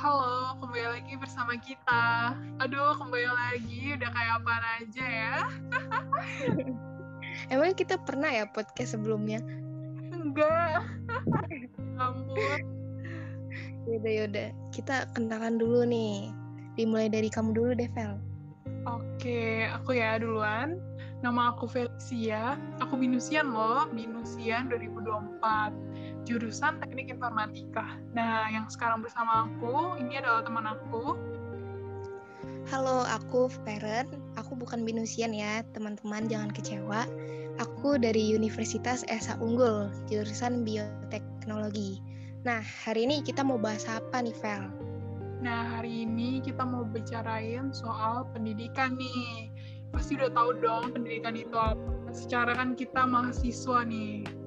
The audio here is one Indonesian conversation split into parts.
Halo, kembali lagi bersama kita. Aduh, kembali lagi, udah kayak apa aja ya? Emang kita pernah ya podcast sebelumnya? Enggak. Ampun. Yaudah, yaudah. Kita kenalan dulu nih. Dimulai dari kamu dulu deh, Vel. Oke, aku ya duluan. Nama aku Felicia. Aku Binusian loh, Binusian 2024 jurusan Teknik Informatika. Nah, yang sekarang bersama aku ini adalah teman aku. Halo, aku Feren. Aku bukan binusian ya, teman-teman jangan kecewa. Aku dari Universitas Esa Unggul, jurusan Bioteknologi. Nah, hari ini kita mau bahas apa nih, Vel? Nah, hari ini kita mau bicarain soal pendidikan nih. Pasti udah tahu dong pendidikan itu apa. Secara kan kita mahasiswa nih.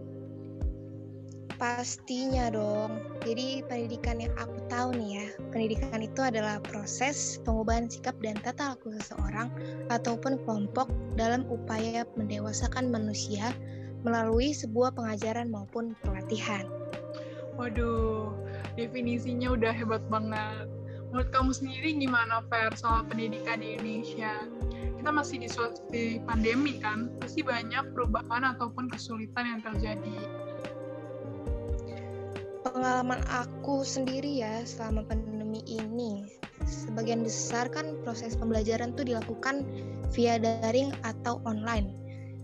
Pastinya dong. Jadi pendidikan yang aku tahu nih ya, pendidikan itu adalah proses pengubahan sikap dan tata laku seseorang ataupun kelompok dalam upaya mendewasakan manusia melalui sebuah pengajaran maupun pelatihan. Waduh, definisinya udah hebat banget. Menurut kamu sendiri gimana, Fer, soal pendidikan di Indonesia? Kita masih di suatu pandemi kan, pasti banyak perubahan ataupun kesulitan yang terjadi pengalaman aku sendiri ya selama pandemi ini. Sebagian besar kan proses pembelajaran tuh dilakukan via daring atau online.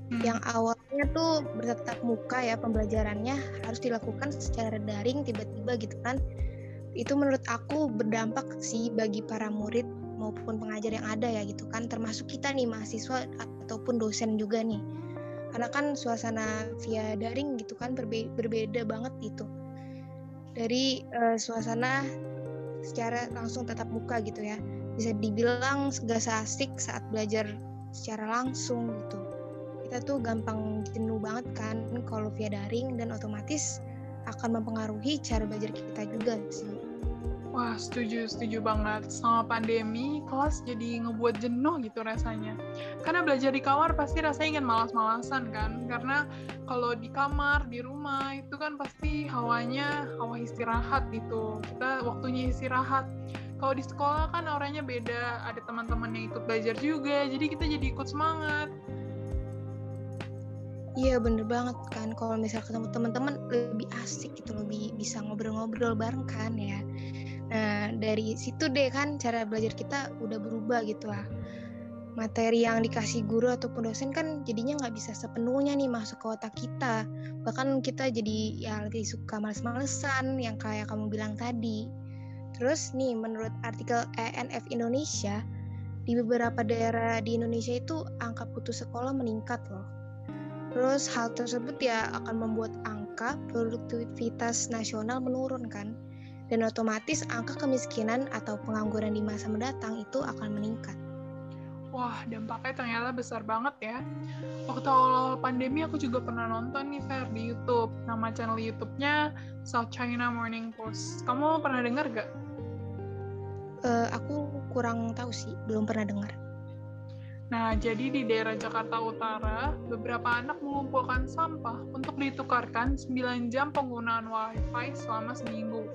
Hmm. yang awalnya tuh bertatap muka ya pembelajarannya harus dilakukan secara daring tiba-tiba gitu kan. Itu menurut aku berdampak sih bagi para murid maupun pengajar yang ada ya gitu kan. Termasuk kita nih mahasiswa ataupun dosen juga nih. Karena kan suasana via daring gitu kan berbe berbeda banget gitu dari uh, suasana secara langsung tatap muka gitu ya. Bisa dibilang gak asik saat belajar secara langsung gitu. Kita tuh gampang jenuh banget kan kalau via daring dan otomatis akan mempengaruhi cara belajar kita juga sih Wah, setuju, setuju banget. Sama pandemi, kelas jadi ngebuat jenuh gitu rasanya. Karena belajar di kamar pasti rasanya ingin malas-malasan kan. Karena kalau di kamar, di rumah, itu kan pasti hawanya hawa istirahat gitu. Kita waktunya istirahat. Kalau di sekolah kan orangnya beda, ada teman-teman yang ikut belajar juga, jadi kita jadi ikut semangat. Iya bener banget kan kalau misal ketemu teman-teman lebih asik gitu lebih bisa ngobrol-ngobrol bareng kan ya Nah, dari situ deh kan cara belajar kita udah berubah gitu lah. Materi yang dikasih guru ataupun dosen kan jadinya nggak bisa sepenuhnya nih masuk ke otak kita. Bahkan kita jadi ya lebih suka males-malesan yang kayak kamu bilang tadi. Terus nih menurut artikel ENF Indonesia, di beberapa daerah di Indonesia itu angka putus sekolah meningkat loh. Terus hal tersebut ya akan membuat angka produktivitas nasional menurun kan dan otomatis angka kemiskinan atau pengangguran di masa mendatang itu akan meningkat. Wah, dampaknya ternyata besar banget ya. Waktu awal pandemi aku juga pernah nonton nih Fer di YouTube. Nama channel YouTube-nya South China Morning Post. Kamu pernah dengar gak? Uh, aku kurang tahu sih, belum pernah dengar. Nah, jadi di daerah Jakarta Utara, beberapa anak mengumpulkan sampah untuk ditukarkan 9 jam penggunaan wifi selama seminggu.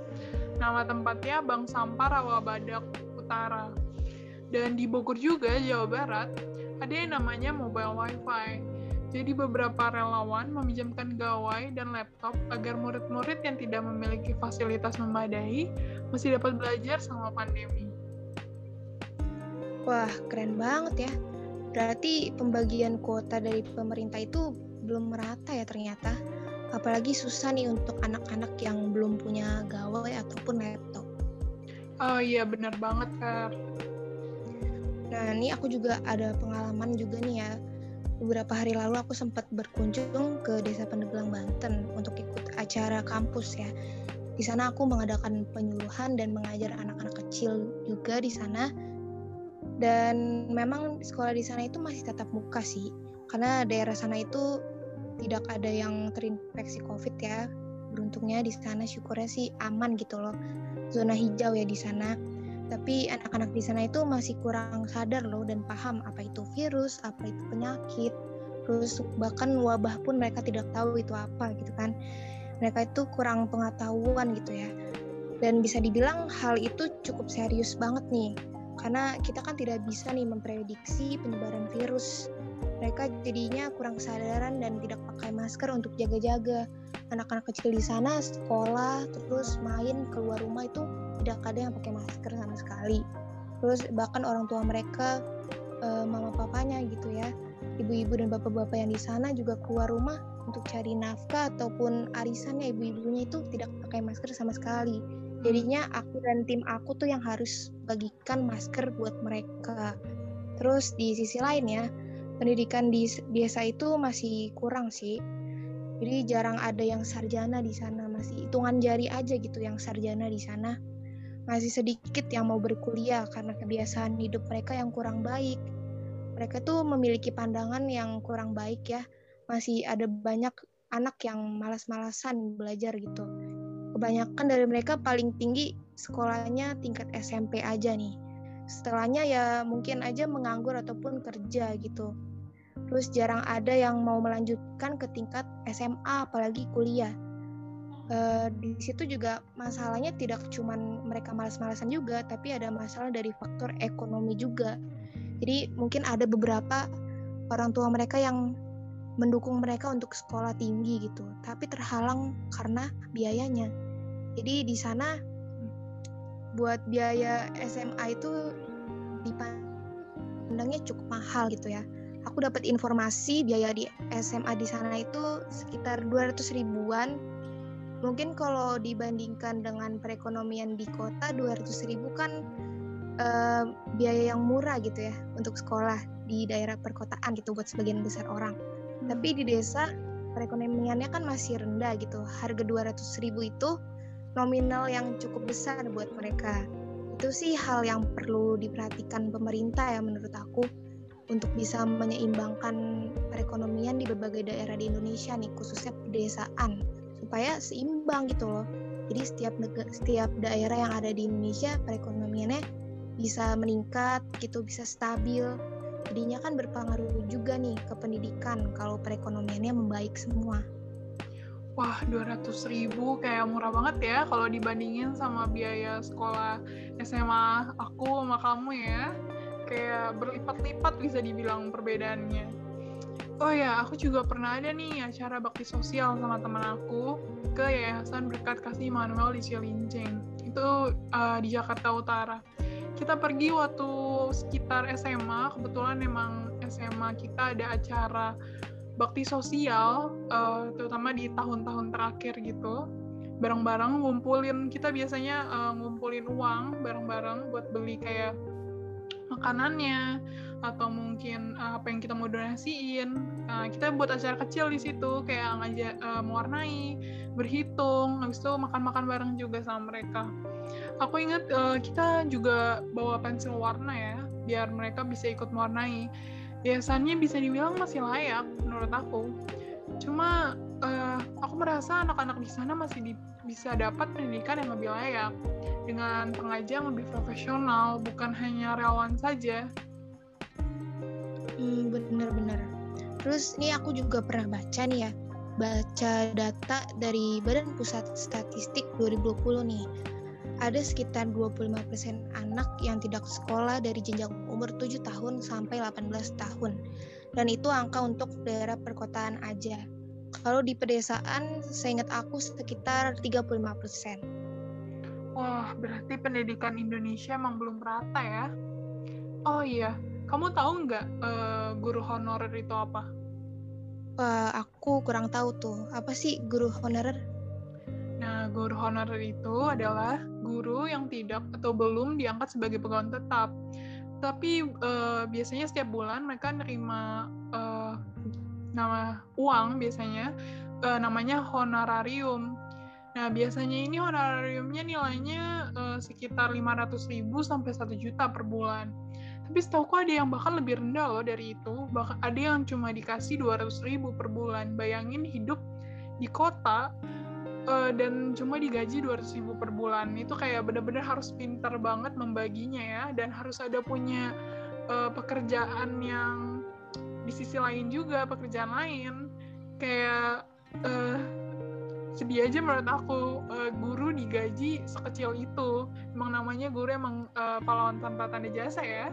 Nama tempatnya Bank Sampah Rawabadak Utara. Dan di Bogor juga, Jawa Barat, ada yang namanya mobile wifi. Jadi beberapa relawan meminjamkan gawai dan laptop agar murid-murid yang tidak memiliki fasilitas memadai masih dapat belajar selama pandemi. Wah, keren banget ya. Berarti pembagian kuota dari pemerintah itu belum merata ya ternyata apalagi susah nih untuk anak-anak yang belum punya gawai ataupun laptop. Oh iya benar banget kak. Nah ini aku juga ada pengalaman juga nih ya. Beberapa hari lalu aku sempat berkunjung ke Desa Pandeglang Banten untuk ikut acara kampus ya. Di sana aku mengadakan penyuluhan dan mengajar anak-anak kecil juga di sana. Dan memang sekolah di sana itu masih tetap muka sih, karena daerah sana itu tidak ada yang terinfeksi COVID ya. Beruntungnya di sana syukurnya sih aman gitu loh. Zona hijau ya di sana. Tapi anak-anak di sana itu masih kurang sadar loh dan paham apa itu virus, apa itu penyakit. Terus bahkan wabah pun mereka tidak tahu itu apa gitu kan. Mereka itu kurang pengetahuan gitu ya. Dan bisa dibilang hal itu cukup serius banget nih, karena kita kan tidak bisa nih memprediksi penyebaran virus. Mereka jadinya kurang kesadaran dan tidak pakai masker untuk jaga-jaga. Anak-anak kecil di sana sekolah, terus main keluar rumah itu tidak ada yang pakai masker sama sekali. Terus bahkan orang tua mereka, eh, mama papanya gitu ya, ibu-ibu dan bapak-bapak yang di sana juga keluar rumah untuk cari nafkah ataupun arisannya ibu-ibunya itu tidak pakai masker sama sekali. Jadinya aku dan tim aku tuh yang harus bagikan masker buat mereka. Terus di sisi lain ya, pendidikan di desa itu masih kurang sih. Jadi jarang ada yang sarjana di sana, masih hitungan jari aja gitu yang sarjana di sana. Masih sedikit yang mau berkuliah karena kebiasaan hidup mereka yang kurang baik. Mereka tuh memiliki pandangan yang kurang baik ya masih ada banyak anak yang malas-malasan belajar gitu. Kebanyakan dari mereka paling tinggi sekolahnya tingkat SMP aja nih. Setelahnya ya mungkin aja menganggur ataupun kerja gitu. Terus jarang ada yang mau melanjutkan ke tingkat SMA apalagi kuliah. E, di situ juga masalahnya tidak cuma mereka malas-malasan juga, tapi ada masalah dari faktor ekonomi juga. Jadi mungkin ada beberapa orang tua mereka yang mendukung mereka untuk sekolah tinggi gitu, tapi terhalang karena biayanya. Jadi di sana buat biaya SMA itu dipandangnya cukup mahal gitu ya. Aku dapat informasi biaya di SMA di sana itu sekitar 200 ribuan. Mungkin kalau dibandingkan dengan perekonomian di kota 200 ribu kan uh, biaya yang murah gitu ya untuk sekolah di daerah perkotaan gitu buat sebagian besar orang tapi di desa perekonomiannya kan masih rendah gitu harga 200 ribu itu nominal yang cukup besar buat mereka. Itu sih hal yang perlu diperhatikan pemerintah ya menurut aku untuk bisa menyeimbangkan perekonomian di berbagai daerah di Indonesia nih khususnya pedesaan supaya seimbang gitu loh. Jadi setiap setiap daerah yang ada di Indonesia perekonomiannya bisa meningkat gitu bisa stabil. Jadinya kan berpengaruh juga nih ke pendidikan kalau perekonomiannya membaik semua. Wah, 200 ribu kayak murah banget ya kalau dibandingin sama biaya sekolah SMA aku sama kamu ya. Kayak berlipat-lipat bisa dibilang perbedaannya. Oh ya, aku juga pernah ada nih acara bakti sosial sama teman aku ke Yayasan Berkat Kasih Manuel di Cilincing. Itu uh, di Jakarta Utara kita pergi waktu sekitar SMA kebetulan memang SMA kita ada acara bakti sosial uh, terutama di tahun-tahun terakhir gitu bareng-bareng ngumpulin kita biasanya uh, ngumpulin uang bareng-bareng buat beli kayak makanannya atau mungkin uh, apa yang kita mau donasiin. Uh, kita buat acara kecil di situ kayak ngajak uh, mewarnai berhitung habis itu makan-makan bareng juga sama mereka. Aku ingat uh, kita juga bawa pensil warna ya biar mereka bisa ikut mewarnai biasanya bisa dibilang masih layak menurut aku. Cuma uh, aku merasa anak-anak di sana masih di, bisa dapat pendidikan yang lebih layak. Dengan pengajar yang lebih profesional bukan hanya relawan saja. Hmm, bener-bener terus ini aku juga pernah baca nih ya baca data dari Badan Pusat Statistik 2020 nih ada sekitar 25% anak yang tidak sekolah dari jenjang umur 7 tahun sampai 18 tahun. Dan itu angka untuk daerah perkotaan aja. Kalau di pedesaan, seingat aku sekitar 35%. Wah, berarti pendidikan Indonesia emang belum rata ya? Oh iya, kamu tahu nggak uh, guru honorer itu apa? Uh, aku kurang tahu tuh. Apa sih guru honorer? Guru honorer itu adalah guru yang tidak atau belum diangkat sebagai pegawai tetap. Tapi uh, biasanya setiap bulan mereka nerima uh, nama uang biasanya uh, namanya honorarium. Nah, biasanya ini honorariumnya nilainya uh, sekitar 500.000 sampai 1 juta per bulan. Tapi setahu ada yang bahkan lebih rendah loh dari itu. Bahkan ada yang cuma dikasih 200.000 per bulan. Bayangin hidup di kota uh, dan cuma digaji 200 ribu per bulan. Itu kayak bener-bener harus pintar banget membaginya ya. Dan harus ada punya uh, pekerjaan yang di sisi lain juga pekerjaan lain. Kayak uh, sedih aja menurut aku uh, guru digaji sekecil itu. Emang namanya guru emang uh, pahlawan tanpa tanda jasa ya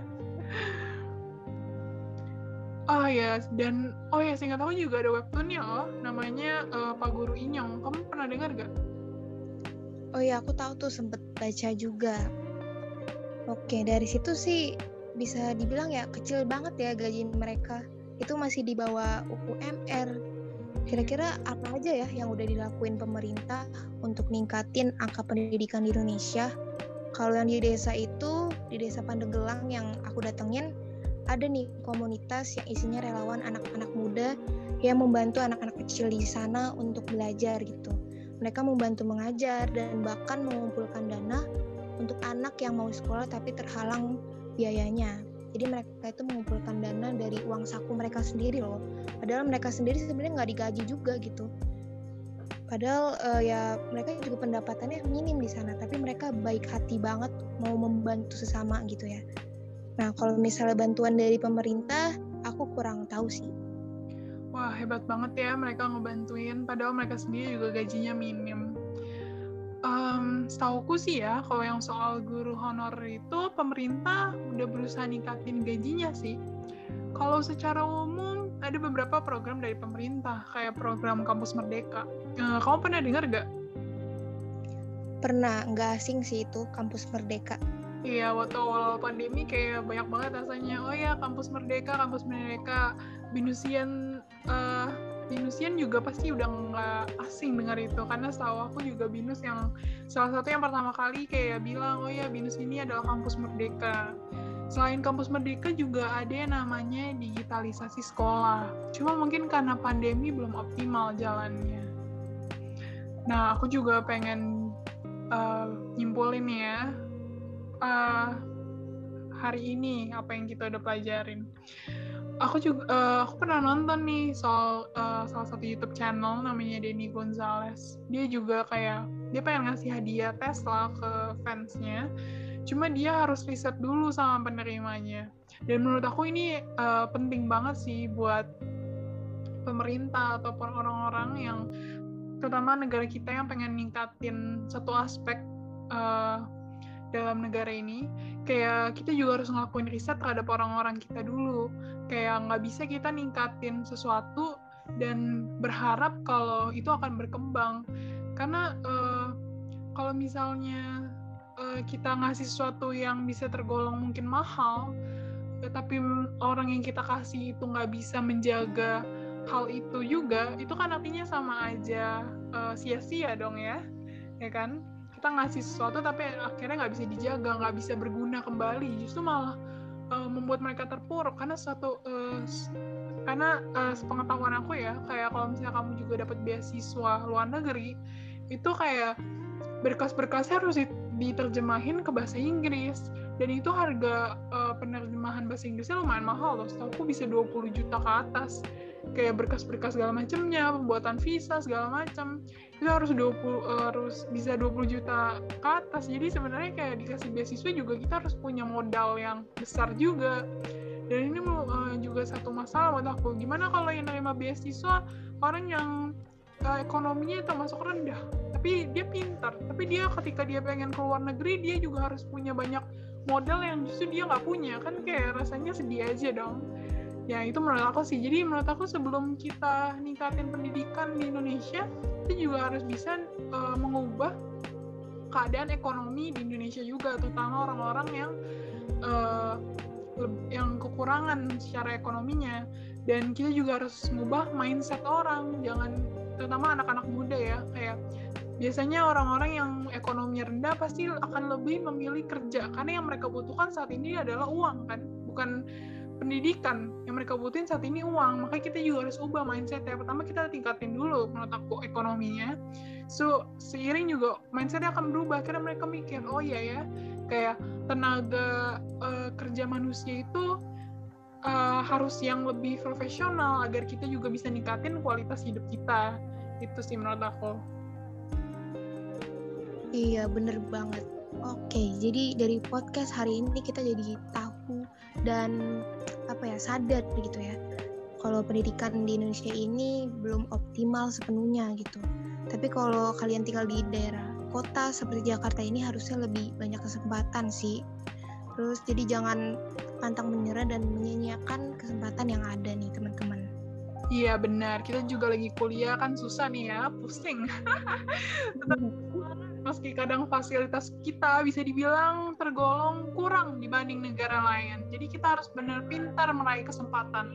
Oh ya, dan oh ya singkat aku juga ada webtoonnya loh, namanya uh, Pak Guru Inyong. Kamu pernah dengar gak? Oh ya, aku tahu tuh sempet baca juga. Oke, dari situ sih bisa dibilang ya kecil banget ya gaji mereka. Itu masih di bawah UMR. Kira-kira apa aja ya yang udah dilakuin pemerintah untuk ningkatin angka pendidikan di Indonesia? Kalau yang di desa itu, di desa Pandeglang yang aku datengin, ada nih komunitas yang isinya relawan anak-anak muda yang membantu anak-anak kecil di sana untuk belajar gitu. Mereka membantu mengajar dan bahkan mengumpulkan dana untuk anak yang mau sekolah tapi terhalang biayanya. Jadi mereka itu mengumpulkan dana dari uang saku mereka sendiri loh. Padahal mereka sendiri sebenarnya nggak digaji juga gitu. Padahal uh, ya mereka juga pendapatannya minim di sana, tapi mereka baik hati banget mau membantu sesama gitu ya. Nah, kalau misalnya bantuan dari pemerintah, aku kurang tahu sih. Wah, hebat banget ya mereka ngebantuin, padahal mereka sendiri juga gajinya minim. Um, setauku sih ya, kalau yang soal guru honor itu, pemerintah udah berusaha ningkatin gajinya sih. Kalau secara umum, ada beberapa program dari pemerintah, kayak program Kampus Merdeka. Uh, kamu pernah dengar gak? Pernah, nggak asing sih itu Kampus Merdeka. Iya, waktu awal pandemi kayak banyak banget rasanya. Oh ya, kampus Merdeka, kampus Merdeka, Binusian, uh, Binusian juga pasti udah nggak asing dengar itu karena setahu aku juga Binus yang salah satu yang pertama kali kayak bilang, oh ya Binus ini adalah kampus Merdeka. Selain kampus Merdeka juga ada yang namanya digitalisasi sekolah. Cuma mungkin karena pandemi belum optimal jalannya. Nah, aku juga pengen uh, nyimpulin ya hari ini apa yang kita udah pelajarin. Aku juga uh, aku pernah nonton nih soal uh, salah satu YouTube channel namanya Denny Gonzalez. Dia juga kayak dia pengen ngasih hadiah Tesla ke fansnya. Cuma dia harus riset dulu sama penerimanya. Dan menurut aku ini uh, penting banget sih buat pemerintah ataupun orang-orang yang terutama negara kita yang pengen ningkatin satu aspek uh, dalam negara ini kayak kita juga harus ngelakuin riset terhadap orang-orang kita dulu. Kayak nggak bisa kita ningkatin sesuatu dan berharap kalau itu akan berkembang. Karena uh, kalau misalnya uh, kita ngasih sesuatu yang bisa tergolong mungkin mahal ya, tapi orang yang kita kasih itu nggak bisa menjaga hal itu juga itu kan artinya sama aja uh, sia-sia dong ya ya kan kita ngasih sesuatu tapi akhirnya nggak bisa dijaga nggak bisa berguna kembali. Justru malah uh, membuat mereka terpuruk. Karena satu uh, karena uh, sepengetahuan aku ya kayak kalau misalnya kamu juga dapat beasiswa luar negeri itu kayak berkas-berkasnya harus diterjemahin ke bahasa Inggris. Dan itu harga uh, penerjemahan bahasa Inggrisnya lumayan mahal loh. Setahu aku bisa 20 juta ke atas kayak berkas-berkas segala macamnya pembuatan visa segala macam itu harus 20 harus bisa 20 juta ke atas. Jadi sebenarnya kayak dikasih beasiswa juga kita harus punya modal yang besar juga. Dan ini uh, juga satu masalah buat aku. Gimana kalau yang nerima beasiswa orang yang uh, ekonominya termasuk rendah tapi dia pintar tapi dia ketika dia pengen ke luar negeri dia juga harus punya banyak modal yang justru dia nggak punya. Kan kayak rasanya sedih aja dong ya itu menurut aku sih. Jadi menurut aku sebelum kita ningkatin pendidikan di Indonesia itu juga harus bisa uh, mengubah keadaan ekonomi di Indonesia juga, terutama orang-orang yang uh, yang kekurangan secara ekonominya. Dan kita juga harus mengubah mindset orang, jangan terutama anak-anak muda ya, kayak biasanya orang-orang yang ekonominya rendah pasti akan lebih memilih kerja. Karena yang mereka butuhkan saat ini adalah uang kan, bukan pendidikan yang mereka butuhin saat ini uang. Makanya kita juga harus ubah mindset ya. Pertama kita tingkatin dulu menurut aku ekonominya. So seiring juga mindsetnya akan berubah. Karena mereka mikir oh iya ya kayak tenaga uh, kerja manusia itu uh, harus yang lebih profesional agar kita juga bisa ningkatin kualitas hidup kita. Itu sih menurut aku. Iya bener banget. Oke jadi dari podcast hari ini kita jadi tahu dan apa ya sadar gitu ya kalau pendidikan di Indonesia ini belum optimal sepenuhnya gitu Tapi kalau kalian tinggal di daerah kota seperti Jakarta ini harusnya lebih banyak kesempatan sih. Terus jadi jangan pantang menyerah dan menyanyiakan kesempatan yang ada nih teman-teman. Iya benar, kita juga lagi kuliah kan susah nih ya, pusing. Meski kadang fasilitas kita bisa dibilang tergolong kurang dibanding negara lain. Jadi kita harus benar pintar meraih kesempatan.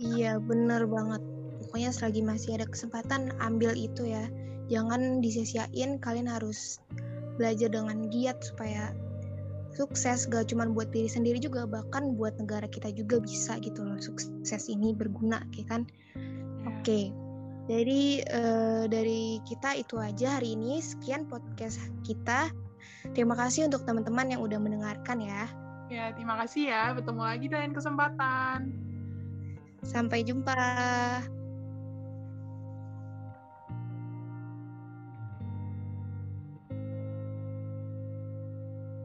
Iya benar banget. Pokoknya selagi masih ada kesempatan ambil itu ya. Jangan disia-siain, kalian harus belajar dengan giat supaya sukses gak cuma buat diri sendiri juga bahkan buat negara kita juga bisa gitu loh sukses ini berguna kayak kan oke okay. Jadi uh, dari kita itu aja hari ini. Sekian podcast kita. Terima kasih untuk teman-teman yang udah mendengarkan ya. Ya terima kasih ya. Bertemu lagi dalam kesempatan. Sampai jumpa